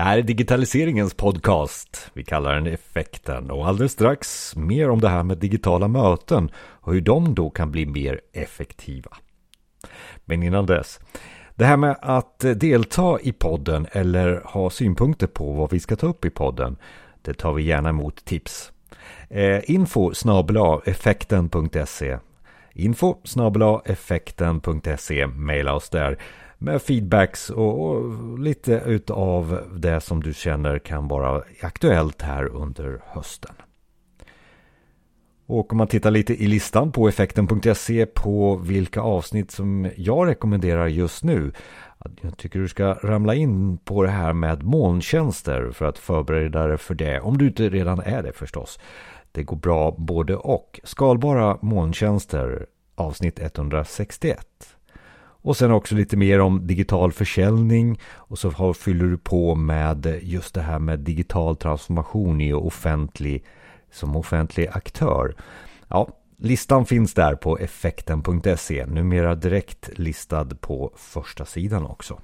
Det här är digitaliseringens podcast. Vi kallar den Effekten och alldeles strax mer om det här med digitala möten och hur de då kan bli mer effektiva. Men innan dess. Det här med att delta i podden eller ha synpunkter på vad vi ska ta upp i podden. Det tar vi gärna emot tips. Eh, info effekten.se Info effekten.se Maila oss där med feedbacks och, och lite utav det som du känner kan vara aktuellt här under hösten. Och om man tittar lite i listan på effekten.se på vilka avsnitt som jag rekommenderar just nu. Jag tycker du ska ramla in på det här med molntjänster för att förbereda dig för det. Om du inte redan är det förstås. Det går bra både och. Skalbara molntjänster avsnitt 161. Och sen också lite mer om digital försäljning och så fyller du på med just det här med digital transformation i offentlig som offentlig aktör. Ja, listan finns där på effekten.se, numera direkt listad på första sidan också.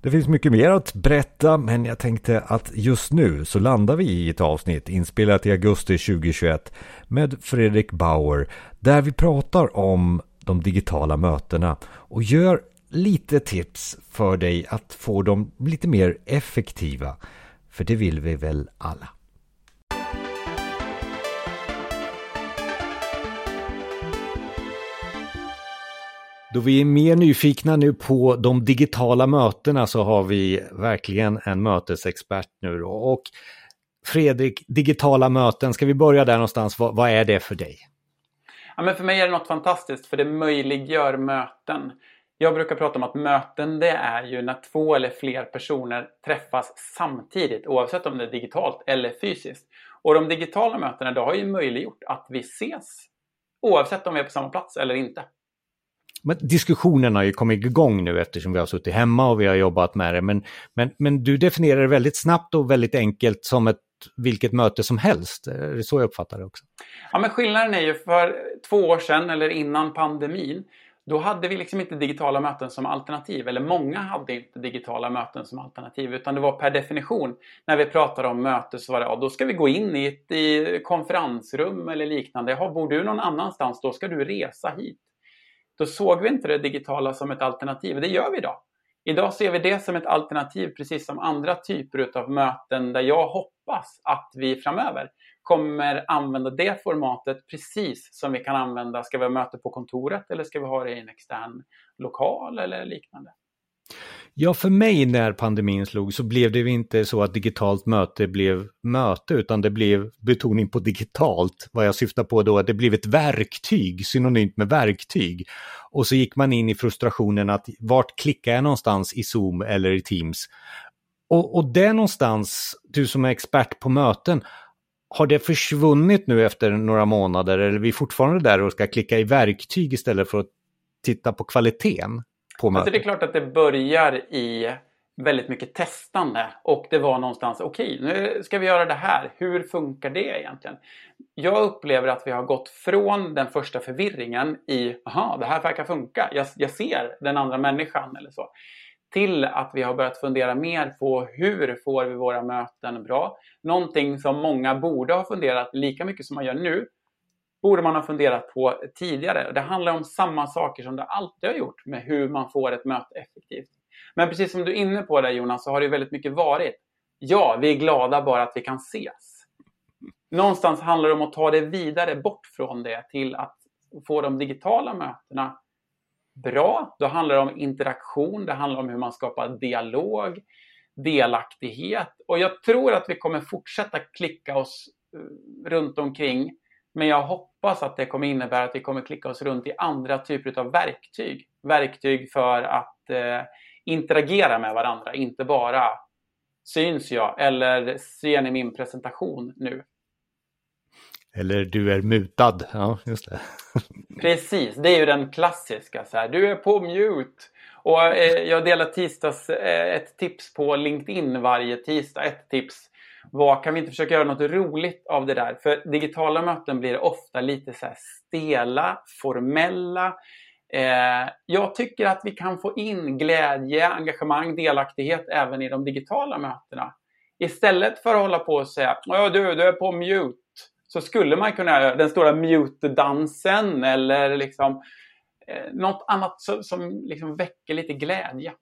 Det finns mycket mer att berätta, men jag tänkte att just nu så landar vi i ett avsnitt inspelat i augusti 2021 med Fredrik Bauer, där vi pratar om de digitala mötena och gör lite tips för dig att få dem lite mer effektiva. För det vill vi väl alla. Då vi är mer nyfikna nu på de digitala mötena så har vi verkligen en mötesexpert nu. Och Fredrik, digitala möten, ska vi börja där någonstans? Vad, vad är det för dig? Ja, men för mig är det något fantastiskt för det möjliggör möten. Jag brukar prata om att möten det är ju när två eller fler personer träffas samtidigt oavsett om det är digitalt eller fysiskt. Och de digitala mötena det har ju möjliggjort att vi ses oavsett om vi är på samma plats eller inte. Men diskussionen har ju kommit igång nu eftersom vi har suttit hemma och vi har jobbat med det. Men, men, men du definierar det väldigt snabbt och väldigt enkelt som ett vilket möte som helst. Är det så jag uppfattar det också? Ja, men skillnaden är ju för två år sedan eller innan pandemin då hade vi liksom inte digitala möten som alternativ, eller många hade inte digitala möten som alternativ, utan det var per definition, när vi pratade om möte så var det, ja då ska vi gå in i ett i konferensrum eller liknande. Jaha, bor du någon annanstans, då ska du resa hit. Då såg vi inte det digitala som ett alternativ, det gör vi idag. Idag ser vi det som ett alternativ precis som andra typer av möten där jag hoppas att vi framöver kommer använda det formatet precis som vi kan använda, ska vi ha möte på kontoret eller ska vi ha det i en extern lokal eller liknande. Ja, för mig när pandemin slog så blev det inte så att digitalt möte blev möte, utan det blev betoning på digitalt. Vad jag syftar på då, att det blev ett verktyg, synonymt med verktyg. Och så gick man in i frustrationen att vart klickar jag någonstans i Zoom eller i Teams? Och, och det någonstans, du som är expert på möten, har det försvunnit nu efter några månader eller är vi fortfarande där och ska klicka i verktyg istället för att titta på kvaliteten? på mötet? Alltså det är klart att det börjar i väldigt mycket testande och det var någonstans okej, okay, nu ska vi göra det här. Hur funkar det egentligen? Jag upplever att vi har gått från den första förvirringen i aha, det här verkar funka. Jag, jag ser den andra människan eller så till att vi har börjat fundera mer på hur får vi våra möten bra? Någonting som många borde ha funderat lika mycket som man gör nu borde man ha funderat på tidigare. Det handlar om samma saker som det alltid har gjort med hur man får ett möte effektivt. Men precis som du är inne på där Jonas, så har det väldigt mycket varit Ja, vi är glada bara att vi kan ses. Någonstans handlar det om att ta det vidare bort från det till att få de digitala mötena bra. Då handlar det om interaktion, det handlar om hur man skapar dialog, delaktighet. Och jag tror att vi kommer fortsätta klicka oss eh, runt omkring men jag hoppas att det kommer innebära att vi kommer klicka oss runt i andra typer av verktyg. Verktyg för att eh, interagera med varandra, inte bara syns jag eller ser ni min presentation nu? Eller du är mutad, ja just det. Precis, det är ju den klassiska så här, du är på mute. Och eh, jag delar tisdags eh, ett tips på LinkedIn varje tisdag, ett tips vad kan vi inte försöka göra något roligt av det där? För digitala möten blir ofta lite så stela, formella. Eh, jag tycker att vi kan få in glädje, engagemang, delaktighet även i de digitala mötena. Istället för att hålla på och säga ja du, du är på mute. Så skulle man kunna göra den stora mute-dansen eller liksom eh, något annat som, som liksom väcker lite glädje.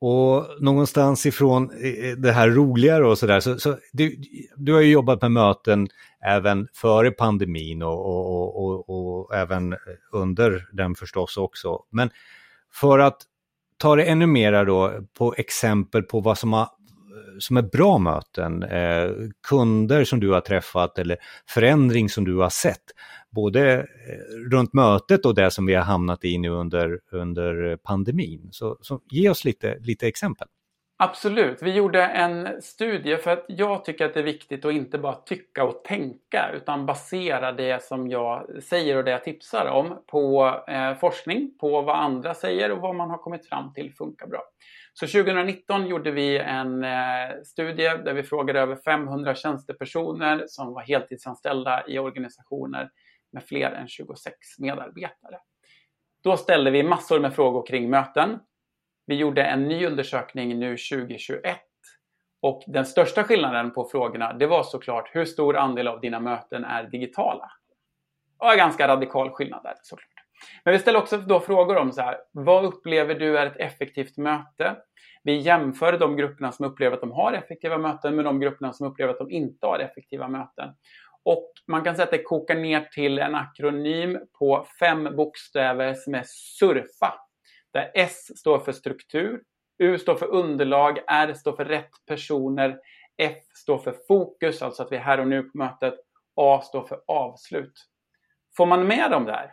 Och någonstans ifrån eh, eh, det här roligare och sådär, så, så du, du har ju jobbat med möten även före pandemin och, och, och, och, även under den förstås också. Men för att ta det ännu mera då på exempel på vad som, har, som är bra möten, eh, kunder som du har träffat eller förändring som du har sett, både eh, runt mötet och det som vi har hamnat i nu under, under pandemin. Så, så ge oss lite, lite exempel. Absolut. Vi gjorde en studie för att jag tycker att det är viktigt att inte bara tycka och tänka utan basera det som jag säger och det jag tipsar om på eh, forskning, på vad andra säger och vad man har kommit fram till funkar bra. Så 2019 gjorde vi en eh, studie där vi frågade över 500 tjänstepersoner som var heltidsanställda i organisationer med fler än 26 medarbetare. Då ställde vi massor med frågor kring möten vi gjorde en ny undersökning nu 2021 och den största skillnaden på frågorna det var såklart hur stor andel av dina möten är digitala. Och en ganska radikal skillnad där såklart. Men vi ställer också då frågor om så här, vad upplever du är ett effektivt möte? Vi jämför de grupperna som upplever att de har effektiva möten med de grupperna som upplever att de inte har effektiva möten. Och man kan säga att det kokar ner till en akronym på fem bokstäver som är SURFA. Där S står för struktur, U står för underlag, R står för rätt personer, F står för fokus, alltså att vi är här och nu på mötet, A står för avslut. Får man med dem där,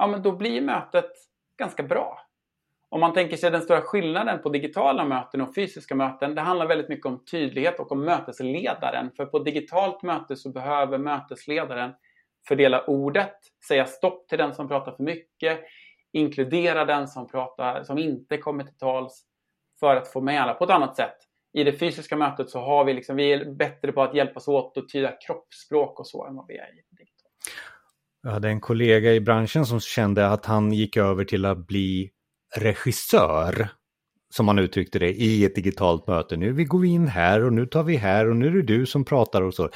ja men då blir mötet ganska bra. Om man tänker sig den stora skillnaden på digitala möten och fysiska möten, det handlar väldigt mycket om tydlighet och om mötesledaren. För på digitalt möte så behöver mötesledaren fördela ordet, säga stopp till den som pratar för mycket, inkludera den som, pratar, som inte kommer till tals för att få med alla på ett annat sätt. I det fysiska mötet så har vi liksom, vi är bättre på att hjälpas åt och tyda kroppsspråk och så än vad vi är i det digitala. Jag hade en kollega i branschen som kände att han gick över till att bli regissör, som han uttryckte det, i ett digitalt möte. Nu vi går in här och nu tar vi här och nu är det du som pratar och så.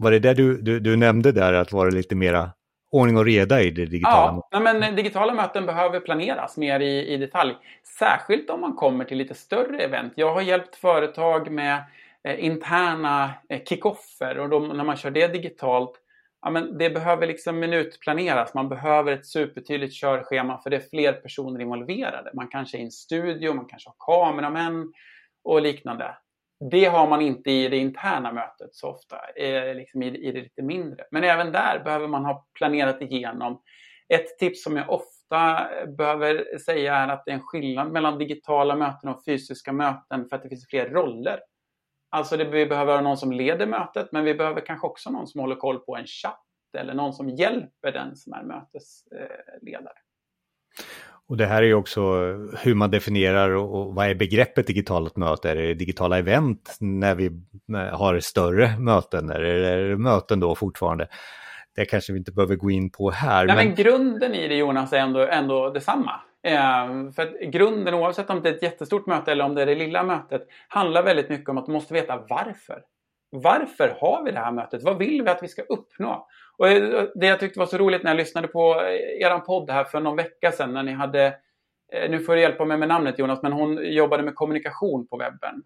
Var det det du, du, du nämnde där, att vara lite mera ordning och reda i det digitala. Ja, men digitala möten behöver planeras mer i, i detalj. Särskilt om man kommer till lite större event. Jag har hjälpt företag med eh, interna eh, kickoffer och de, när man kör det digitalt Ja, men det behöver liksom minutplaneras. Man behöver ett supertydligt körschema för det är fler personer involverade. Man kanske är i en studio, man kanske har kameramän och liknande. Det har man inte i det interna mötet så ofta, eh, liksom i, i det lite mindre. Men även där behöver man ha planerat igenom. Ett tips som jag ofta behöver säga är att det är en skillnad mellan digitala möten och fysiska möten för att det finns fler roller. Alltså det, vi behöver ha någon som leder mötet, men vi behöver kanske också någon som håller koll på en chatt eller någon som hjälper den som är mötesledare. Och det här är ju också hur man definierar och vad är begreppet digitalt möte? Är det digitala event när vi har större möten? Eller är det möten då fortfarande? Det kanske vi inte behöver gå in på här. Nej, men... men grunden i det Jonas är ändå, ändå detsamma. Eh, för att grunden, oavsett om det är ett jättestort möte eller om det är det lilla mötet, handlar väldigt mycket om att du måste veta varför. Varför har vi det här mötet? Vad vill vi att vi ska uppnå? Och det jag tyckte var så roligt när jag lyssnade på er podd här för någon vecka sedan när ni hade, eh, nu får du hjälpa mig med namnet Jonas, men hon jobbade med kommunikation på webben.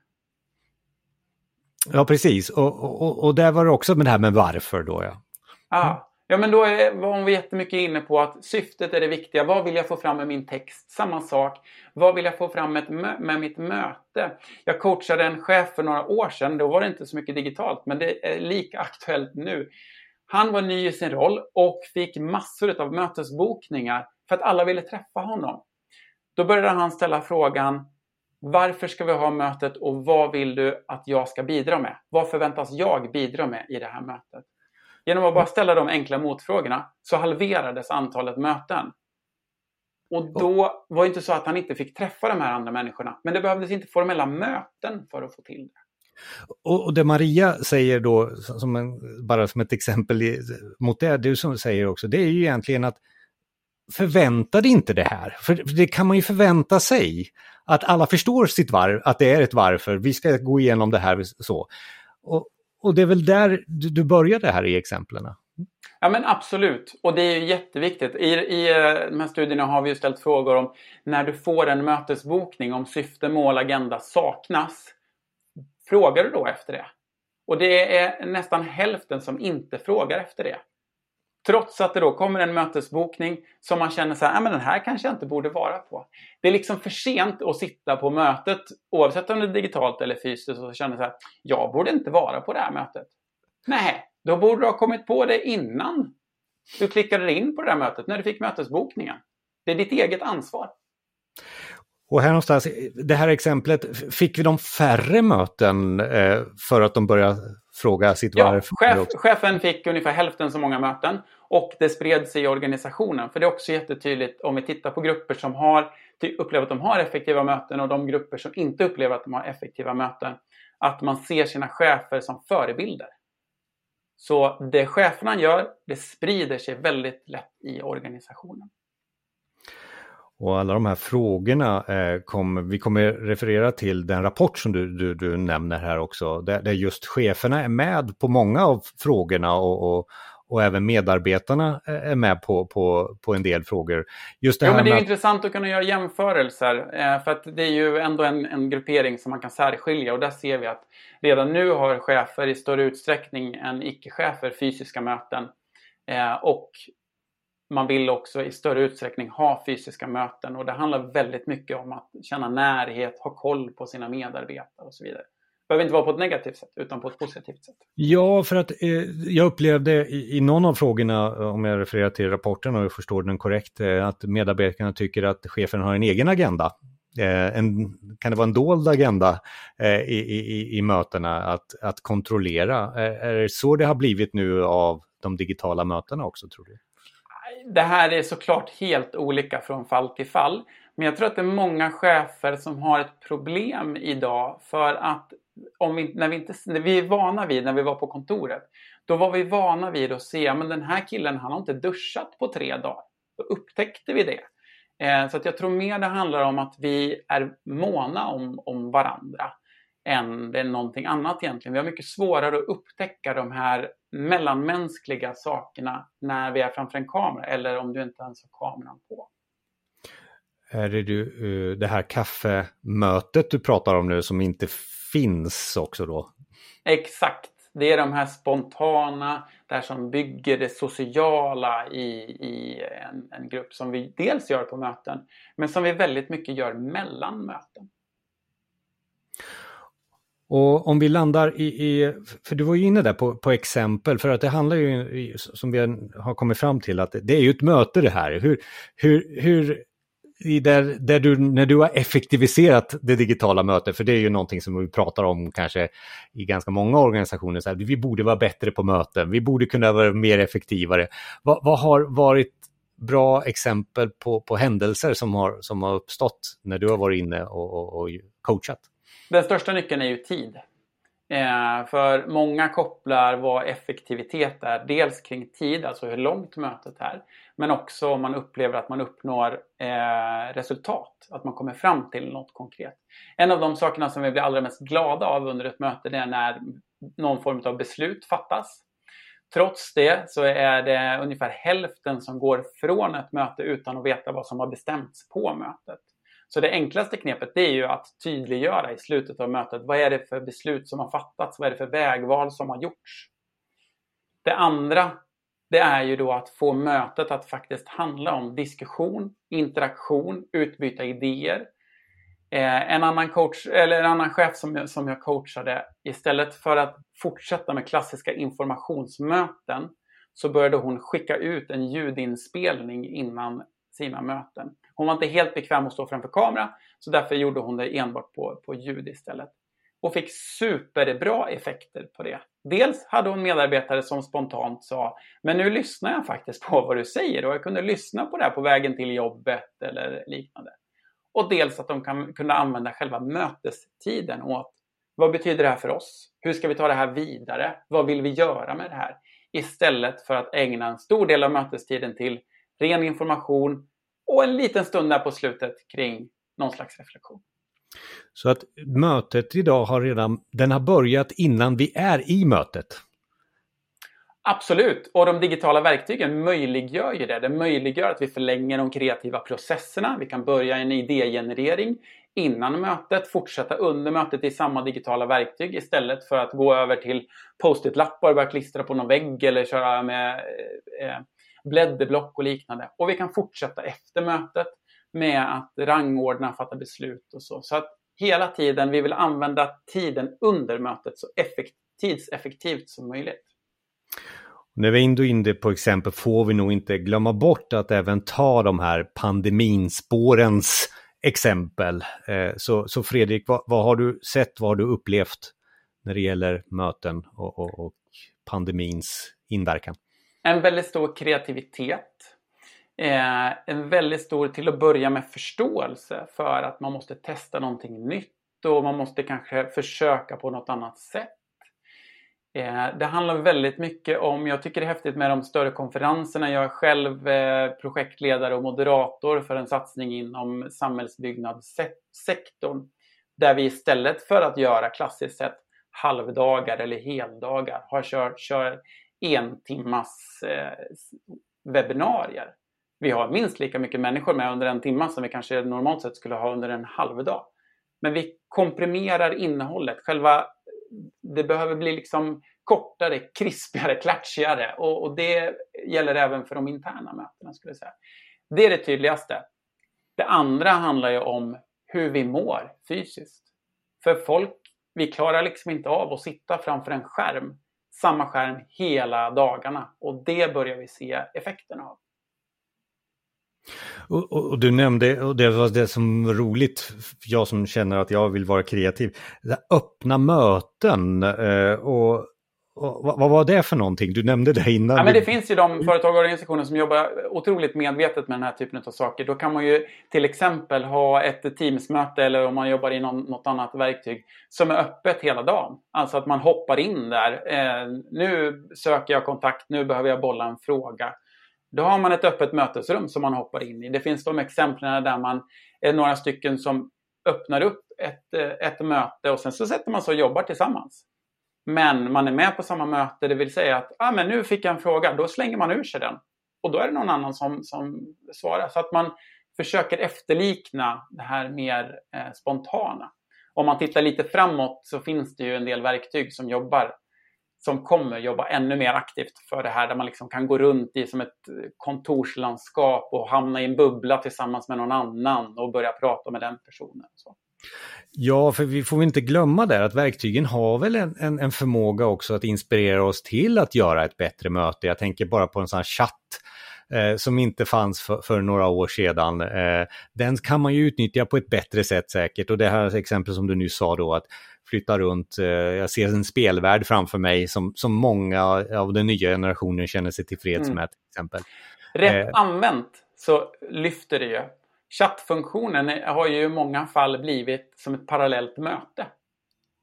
Ja, precis. Och, och, och där var det också med det här med varför då ja. Ah. Ja, men då är, var hon jättemycket inne på att syftet är det viktiga. Vad vill jag få fram med min text? Samma sak. Vad vill jag få fram med, med mitt möte? Jag coachade en chef för några år sedan. Då var det inte så mycket digitalt, men det är lika aktuellt nu. Han var ny i sin roll och fick massor av mötesbokningar för att alla ville träffa honom. Då började han ställa frågan varför ska vi ha mötet och vad vill du att jag ska bidra med? Vad förväntas jag bidra med i det här mötet? Genom att bara ställa de enkla motfrågorna så halverades antalet möten. Och då var det inte så att han inte fick träffa de här andra människorna. Men det behövdes inte formella möten för att få till det. Och, det Maria säger då, som en, bara som ett exempel mot det du som säger också, det är ju egentligen att förväntade inte det här. För det kan man ju förvänta sig. Att alla förstår sitt varv, att det är ett varför, vi ska gå igenom det här så. Och, och det är väl där du, du började här i exemplen? Ja men absolut, och det är ju jätteviktigt. I, I eh, de här studierna har vi ju ställt frågor om när du får en mötesbokning, om syfte, mål, agenda saknas. Frågar du då efter det? Och det är nästan hälften som inte frågar efter det. Trots att det då kommer en mötesbokning som man känner så här, men den här kanske jag inte borde vara på. Det är liksom för sent att sitta på mötet, oavsett om det är digitalt eller fysiskt, och känna så här, jag borde inte vara på det här mötet. Nej, då borde du ha kommit på det innan du klickade in på det här mötet, när du fick mötesbokningen. Det är ditt eget ansvar. Och här någonstans, det här exemplet, fick vi de färre möten eh, för att de började fråga sitt ja, varför? Chef, chefen fick ungefär hälften så många möten och det spred sig i organisationen. För det är också jättetydligt om vi tittar på grupper som har, upplever att de har effektiva möten och de grupper som inte upplever att de har effektiva möten. Att man ser sina chefer som förebilder. Så det cheferna gör, det sprider sig väldigt lätt i organisationen. Och alla de här frågorna, eh, kom, vi kommer referera till den rapport som du, du, du nämner här också, där, där, just cheferna är med på många av frågorna och, och, och även medarbetarna är med på, på, på en del frågor. Just det, jo, men det är att... intressant att kunna göra jämförelser. Eh, för att det är ju ändå en, en gruppering som man kan särskilja och där ser vi att redan nu har chefer i större utsträckning än icke-chefer fysiska möten. Eh, och man vill också i större utsträckning ha fysiska möten och det handlar väldigt mycket om att känna närhet, ha koll på sina medarbetare och så vidare. Det behöver inte vara på ett negativt sätt utan på ett positivt sätt. Ja, för att eh, jag upplevde i, i, någon av frågorna, om jag refererar till rapporten och jag förstår den korrekt, eh, att medarbetarna tycker att chefen har en egen agenda. Eh, en, kan det vara en dold agenda eh, i, i, i mötena att, att kontrollera? Eh, är det så det har blivit nu av de digitala mötena också, tror du? Det här är såklart helt olika från fall till fall. Men jag tror att det är många chefer som har ett problem idag för att om vi, när, vi inte, när vi är vana vid, när vi var på kontoret, då var vi vana vid att se, men den här killen han har inte duschat på tre dagar. Då upptäckte vi det. Eh, så att jag tror mer det handlar om att vi är måna om, om varandra än det är någonting annat egentligen. Vi har mycket svårare att upptäcka de här mellanmänskliga sakerna när vi är framför en kamera eller om du inte ens har kameran på. Är det du, eh, det här kaffemötet du pratar om nu som inte finns också då? Exakt. Det är de här spontana, där som bygger det sociala i, i en, en grupp som vi dels gör på möten, men som vi väldigt mycket gör mellan möten. Och om vi landar i, i, för du var ju inne där på, på exempel, för att det handlar ju, som vi har kommit fram till, att det är ju ett möte det här. Hur, hur, hur där, där du, när du har effektiviserat det digitala mötet, för det är ju någonting som vi pratar om kanske i ganska många organisationer, så här, vi borde vara bättre på möten, vi borde kunna vara mer effektivare. Vad, vad har varit bra exempel på, på händelser som har, som har uppstått när du har varit inne och, och, och coachat? Den största nyckeln är ju tid. Eh, för många kopplar vad effektivitet är. Dels kring tid, alltså hur långt mötet är. Men också om man upplever att man uppnår eh, resultat. Att man kommer fram till något konkret. En av de sakerna som vi blir allra mest glada av under ett möte det är när någon form av beslut fattas. Trots det så är det ungefär hälften som går från ett möte utan att veta vad som har bestämts på mötet. Så det enklaste knepet det är ju att tydliggöra i slutet av mötet. Vad är det för beslut som har fattats? Vad är det för vägval som har gjorts? Det andra det är ju då att få mötet att faktiskt handla om diskussion, interaktion, utbyta idéer. Eh, en annan coach, eller en annan chef som, som jag coachade, istället för att fortsätta med klassiska informationsmöten så började hon skicka ut en ljudinspelning innan sina möten. Hon var inte helt bekväm att stå framför kamera så därför gjorde hon det enbart på, på ljud istället. Och fick superbra effekter på det. Dels hade hon medarbetare som spontant sa Men nu lyssnar jag faktiskt på vad du säger och jag kunde lyssna på det här på vägen till jobbet eller liknande. Och dels att de kan, kunde använda själva mötestiden åt vad betyder det här för oss? Hur ska vi ta det här vidare? Vad vill vi göra med det här? Istället för att ägna en stor del av mötestiden till ren information och en liten stund där på slutet kring någon slags reflektion. Så att mötet idag har redan, den har börjat innan vi är i mötet? Absolut, och de digitala verktygen möjliggör ju det. Det möjliggör att vi förlänger de kreativa processerna. Vi kan börja en idégenerering innan mötet, fortsätta under mötet i samma digitala verktyg istället för att gå över till post-it-lappar och börja klistra på någon vägg eller köra med eh, blädderblock och liknande. Och vi kan fortsätta efter mötet med att rangordna, fatta beslut och så. Så att hela tiden, vi vill använda tiden under mötet så effekt, tidseffektivt som möjligt. När vi är ändå inne på exempel får vi nog inte glömma bort att även ta de här pandeminspårens exempel. Eh, så, så Fredrik, vad, vad, har du sett, vad har du upplevt när det gäller möten och, och, och pandemins inverkan? En väldigt stor kreativitet. Eh, en väldigt stor, till att börja med, förståelse för att man måste testa någonting nytt och man måste kanske försöka på något annat sätt. Eh, det handlar väldigt mycket om, jag tycker det är häftigt med de större konferenserna. Jag är själv eh, projektledare och moderator för en satsning inom samhällsbyggnadssektorn. Där vi istället för att göra klassiskt sett halvdagar eller heldagar har kört, kör en timmas eh, webbinarier. Vi har minst lika mycket människor med under en timme som vi kanske normalt sett skulle ha under en halv dag. Men vi komprimerar innehållet. Själva det behöver bli liksom kortare, krispigare, klatschigare och, och, det gäller även för de interna mötena skulle jag säga. Det är det tydligaste. Det andra handlar ju om hur vi mår fysiskt. För folk, vi klarar liksom inte av att sitta framför en skärm, samma skärm hela dagarna och det börjar vi se effekterna av. Och, och, och, du nämnde, och det var det som var roligt, jag som känner att jag vill vara kreativ, öppna möten eh, och vad, vad, var det för någonting? Du nämnde det innan. Ja, men det finns ju de företag och organisationer som jobbar otroligt medvetet med den här typen av saker. Då kan man ju till exempel ha ett Teamsmöte eller om man jobbar i någon, något annat verktyg som är öppet hela dagen. Alltså att man hoppar in där. Eh, nu söker jag kontakt, nu behöver jag bolla en fråga. Då har man ett öppet mötesrum som man hoppar in i. Det finns de exemplen där man är några stycken som öppnar upp ett, eh, ett möte och sen så sätter man sig och jobbar tillsammans. Men man är med på samma möte, det vill säga att ah, men nu fick jag en fråga, då slänger man ur sig den. Och då är det någon annan som, som svarar. Så att man försöker efterlikna det här mer eh, spontana. Om man tittar lite framåt så finns det ju en del verktyg som jobbar som kommer jobba ännu mer aktivt för det här där man liksom kan gå runt i som ett kontorslandskap och hamna i en bubbla tillsammans med någon annan och börja prata med den personen. Så. Ja, för vi får inte glömma där att verktygen har väl en, en, en, förmåga också att inspirera oss till att göra ett bättre möte. Jag tänker bara på en sån här chatt eh, som inte fanns för, för, några år sedan. Eh, den kan man ju utnyttja på ett bättre sätt säkert och det här exempel som du nyss sa då att flytta runt. Eh, jag ser en spelvärld framför mig som, som många av den nya generationen känner sig tillfreds mm. med till exempel. Rätt eh. använt så lyfter det ju Chattfunktionen har ju i många fall blivit som ett parallellt möte.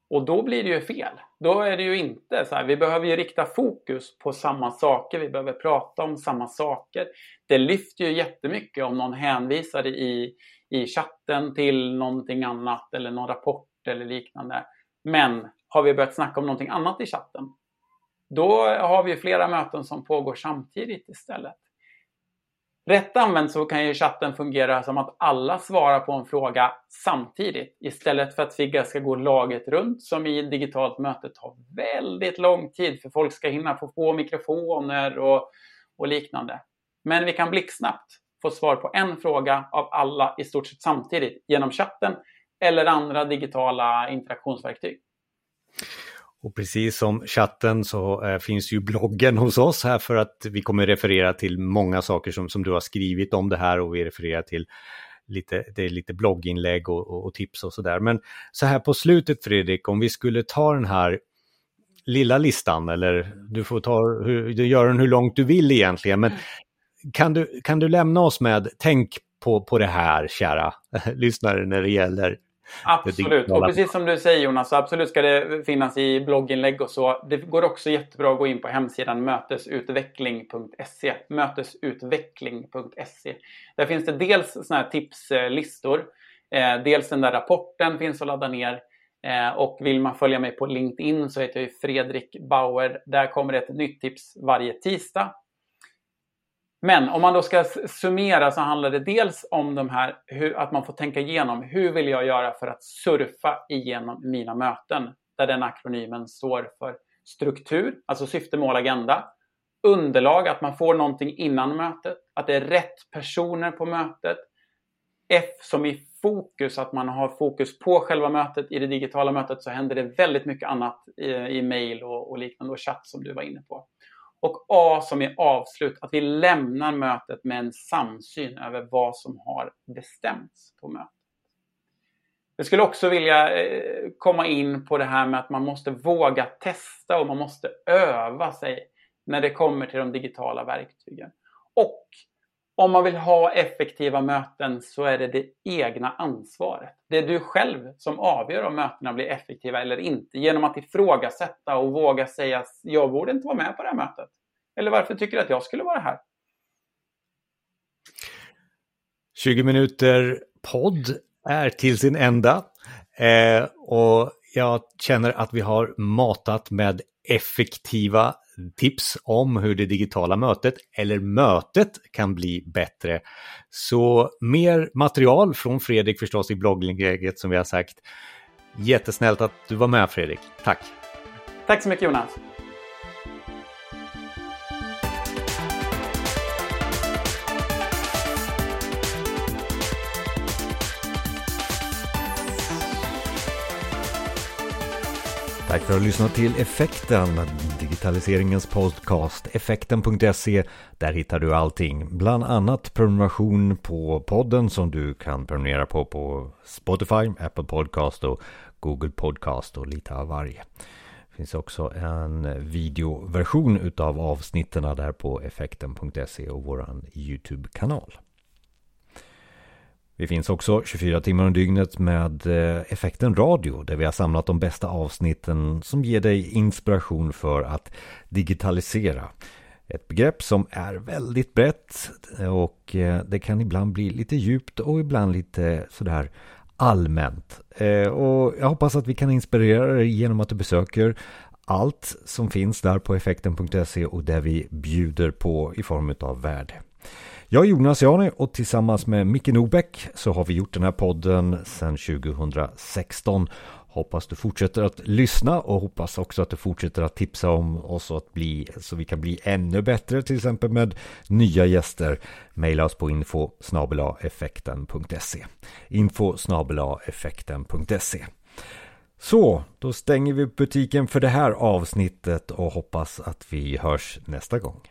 Och då blir det ju fel. Då är det ju inte så här, vi behöver ju rikta fokus på samma saker, vi behöver prata om samma saker. Det lyfter ju jättemycket om någon hänvisar i, i chatten till någonting annat eller någon rapport eller liknande. Men har vi börjat snacka om någonting annat i chatten, då har vi flera möten som pågår samtidigt istället. Rätt använt så kan ju chatten fungera som att alla svarar på en fråga samtidigt istället för att Figga ska gå laget runt som i digitalt möte tar väldigt lång tid för folk ska hinna få på mikrofoner och, och liknande. Men vi kan blixtsnabbt få svar på en fråga av alla i stort sett samtidigt genom chatten eller andra digitala interaktionsverktyg. Och precis som chatten så äh, finns ju bloggen hos oss här för att vi kommer referera till många saker som, som du har skrivit om det här och vi refererar till lite, det är lite blogginlägg och, och, och tips och sådär. Men så här på slutet Fredrik, om vi skulle ta den här lilla listan eller du får ta, hur, du gör den hur långt du vill egentligen, men kan du, kan du lämna oss med, tänk på, på det här kära lyssnare när det gäller Absolut, och precis som du säger Jonas, absolut ska det finnas i blogginlägg och så. Det går också jättebra att gå in på hemsidan mötesutveckling.se. Mötesutveckling.se. Där finns det dels såna här tipslistor, eh, dels den där rapporten finns att ladda ner. Eh, och vill man följa mig på LinkedIn så heter jag Fredrik Bauer. Där kommer det ett nytt tips varje tisdag. Men om man då ska summera så handlar det dels om de här, hur, att man får tänka igenom hur vill jag göra för att surfa igenom mina möten? Där den akronymen står för struktur, alltså syfte, mål, agenda. Underlag, att man får någonting innan mötet. Att det är rätt personer på mötet. F som i fokus, att man har fokus på själva mötet. I det digitala mötet så händer det väldigt mycket annat i, i mail och, och liknande och chatt som du var inne på. Och A som är avslut, att vi lämnar mötet med en samsyn över vad som har bestämts på mötet. Jag skulle också vilja eh, komma in på det här med att man måste våga testa och man måste öva sig när det kommer till de digitala verktygen. Och om man vill ha effektiva möten så är det det egna ansvaret. Det är du själv som avgör om mötena blir effektiva eller inte genom att ifrågasätta och våga säga jag borde inte vara med på det här mötet. Eller varför tycker du att jag skulle vara här? 20 minuter podd är till sin ända. Eh, och jag känner att vi har matat med effektiva tips om hur det digitala mötet eller mötet kan bli bättre. Så mer material från Fredrik förstås i blogginlägget som vi har sagt. Jättesnällt att du var med Fredrik. Tack! Tack så mycket Jonas! Tack för att du lyssnat till Effekten, digitaliseringens podcast. Effekten.se, där hittar du allting. Bland annat prenumeration på podden som du kan prenumerera på på Spotify, Apple Podcast och Google Podcast och lite av varje. Det finns också en videoversion utav avsnitten där på effekten.se och våran YouTube-kanal. Vi finns också 24 timmar om dygnet med eh, Effekten Radio där vi har samlat de bästa avsnitten som ger dig inspiration för att digitalisera. Ett begrepp som är väldigt brett och eh, det kan ibland bli lite djupt och ibland lite sådär allmänt. Eh, och jag hoppas att vi kan inspirera dig genom att du besöker allt som finns där på effekten.se och där vi bjuder på i form av värde. Jag är Jonas Jani och tillsammans med Micke Nobäck så har vi gjort den här podden sedan 2016. Hoppas du fortsätter att lyssna och hoppas också att du fortsätter att tipsa om oss att bli, så vi kan bli ännu bättre till exempel med nya gäster. Maila oss på info effekten.se info effekten.se Så, då stänger vi butiken för det här avsnittet och hoppas att vi hörs nästa gång.